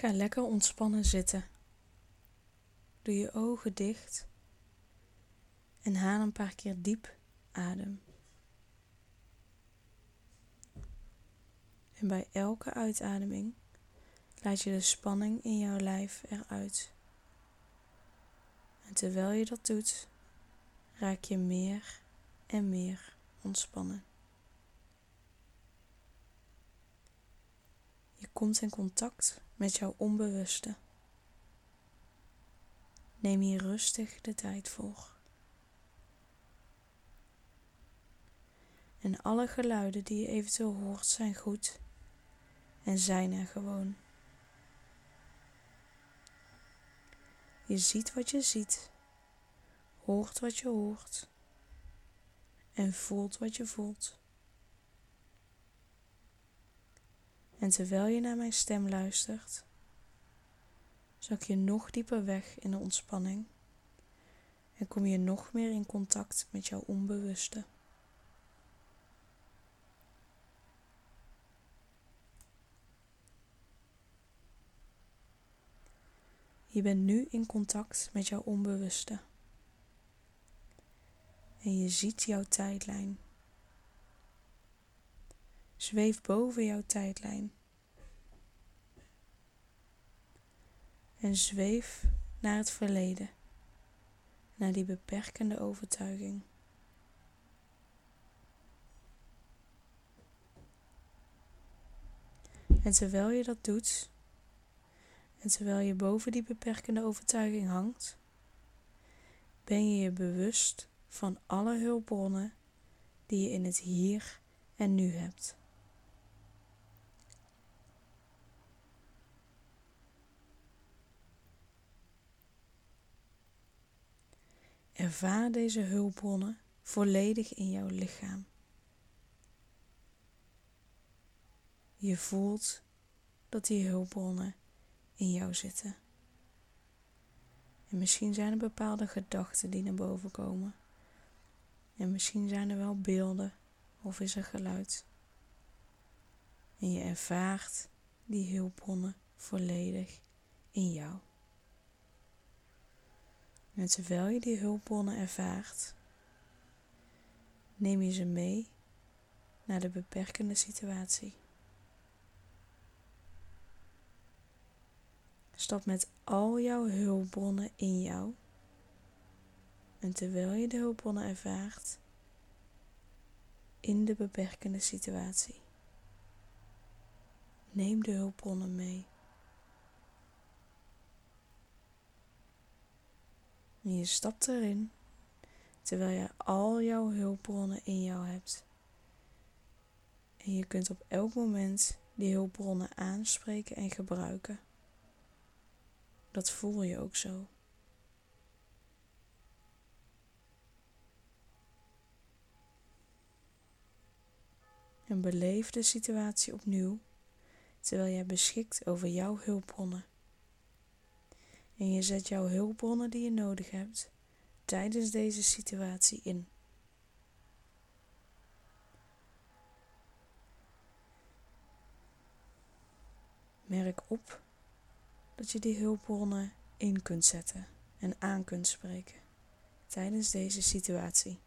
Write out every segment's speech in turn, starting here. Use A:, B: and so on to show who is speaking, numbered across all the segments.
A: Ga lekker ontspannen zitten. Doe je ogen dicht en haal een paar keer diep adem. En bij elke uitademing laat je de spanning in jouw lijf eruit. En terwijl je dat doet, raak je meer en meer ontspannen. Komt in contact met jouw onbewuste. Neem hier rustig de tijd voor. En alle geluiden die je eventueel hoort zijn goed en zijn er gewoon. Je ziet wat je ziet, hoort wat je hoort en voelt wat je voelt. En terwijl je naar mijn stem luistert, zak je nog dieper weg in de ontspanning en kom je nog meer in contact met jouw onbewuste. Je bent nu in contact met jouw onbewuste. En je ziet jouw tijdlijn. Zweef boven jouw tijdlijn. En zweef naar het verleden, naar die beperkende overtuiging. En terwijl je dat doet, en terwijl je boven die beperkende overtuiging hangt, ben je je bewust van alle hulpbronnen die je in het hier en nu hebt. Ervaar deze hulpbronnen volledig in jouw lichaam. Je voelt dat die hulpbronnen in jou zitten. En misschien zijn er bepaalde gedachten die naar boven komen. En misschien zijn er wel beelden of is er geluid. En je ervaart die hulpbronnen volledig in jou. En terwijl je die hulpbronnen ervaart, neem je ze mee naar de beperkende situatie. Stap met al jouw hulpbronnen in jou. En terwijl je de hulpbronnen ervaart, in de beperkende situatie. Neem de hulpbronnen mee. En je stapt erin terwijl je al jouw hulpbronnen in jou hebt. En je kunt op elk moment die hulpbronnen aanspreken en gebruiken. Dat voel je ook zo. En beleef de situatie opnieuw terwijl jij beschikt over jouw hulpbronnen. En je zet jouw hulpbronnen die je nodig hebt tijdens deze situatie in. Merk op dat je die hulpbronnen in kunt zetten en aan kunt spreken tijdens deze situatie.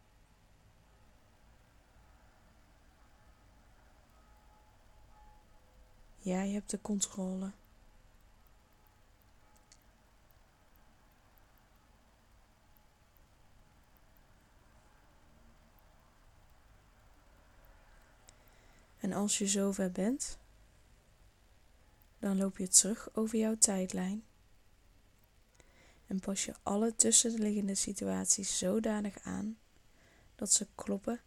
A: Jij hebt de controle. Als je zover bent, dan loop je terug over jouw tijdlijn en pas je alle tussenliggende situaties zodanig aan dat ze kloppen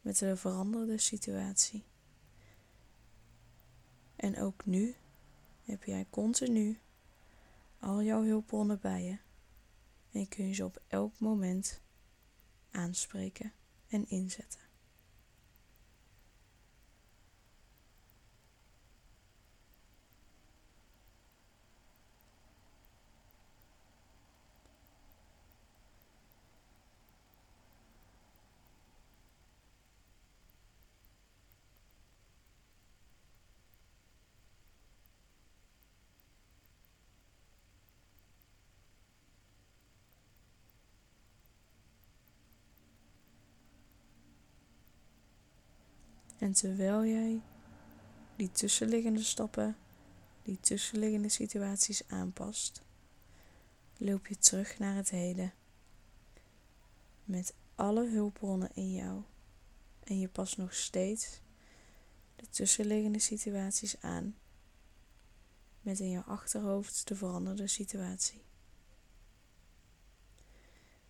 A: met de veranderde situatie. En ook nu heb jij continu al jouw hulpbronnen bij je en kun je ze op elk moment aanspreken en inzetten. En terwijl jij die tussenliggende stappen, die tussenliggende situaties aanpast, loop je terug naar het heden. Met alle hulpbronnen in jou. En je past nog steeds de tussenliggende situaties aan. Met in je achterhoofd de veranderde situatie.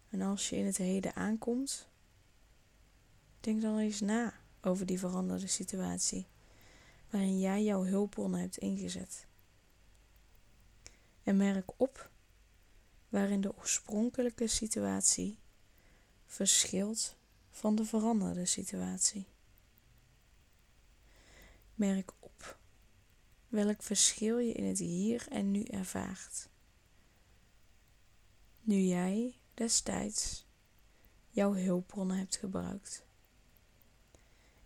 A: En als je in het heden aankomt, denk dan eens na over die veranderde situatie waarin jij jouw hulpbronnen hebt ingezet. En merk op waarin de oorspronkelijke situatie verschilt van de veranderde situatie. Merk op welk verschil je in het hier en nu ervaart. Nu jij destijds jouw hulpbronnen hebt gebruikt.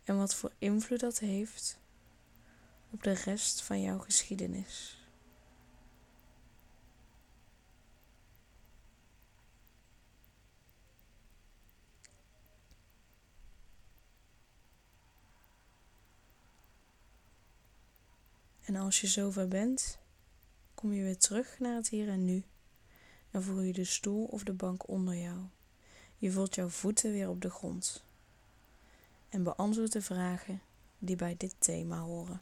A: En wat voor invloed dat heeft op de rest van jouw geschiedenis. En als je zover bent, kom je weer terug naar het hier en nu. En voel je de stoel of de bank onder jou. Je voelt jouw voeten weer op de grond. En beantwoord de vragen die bij dit thema horen.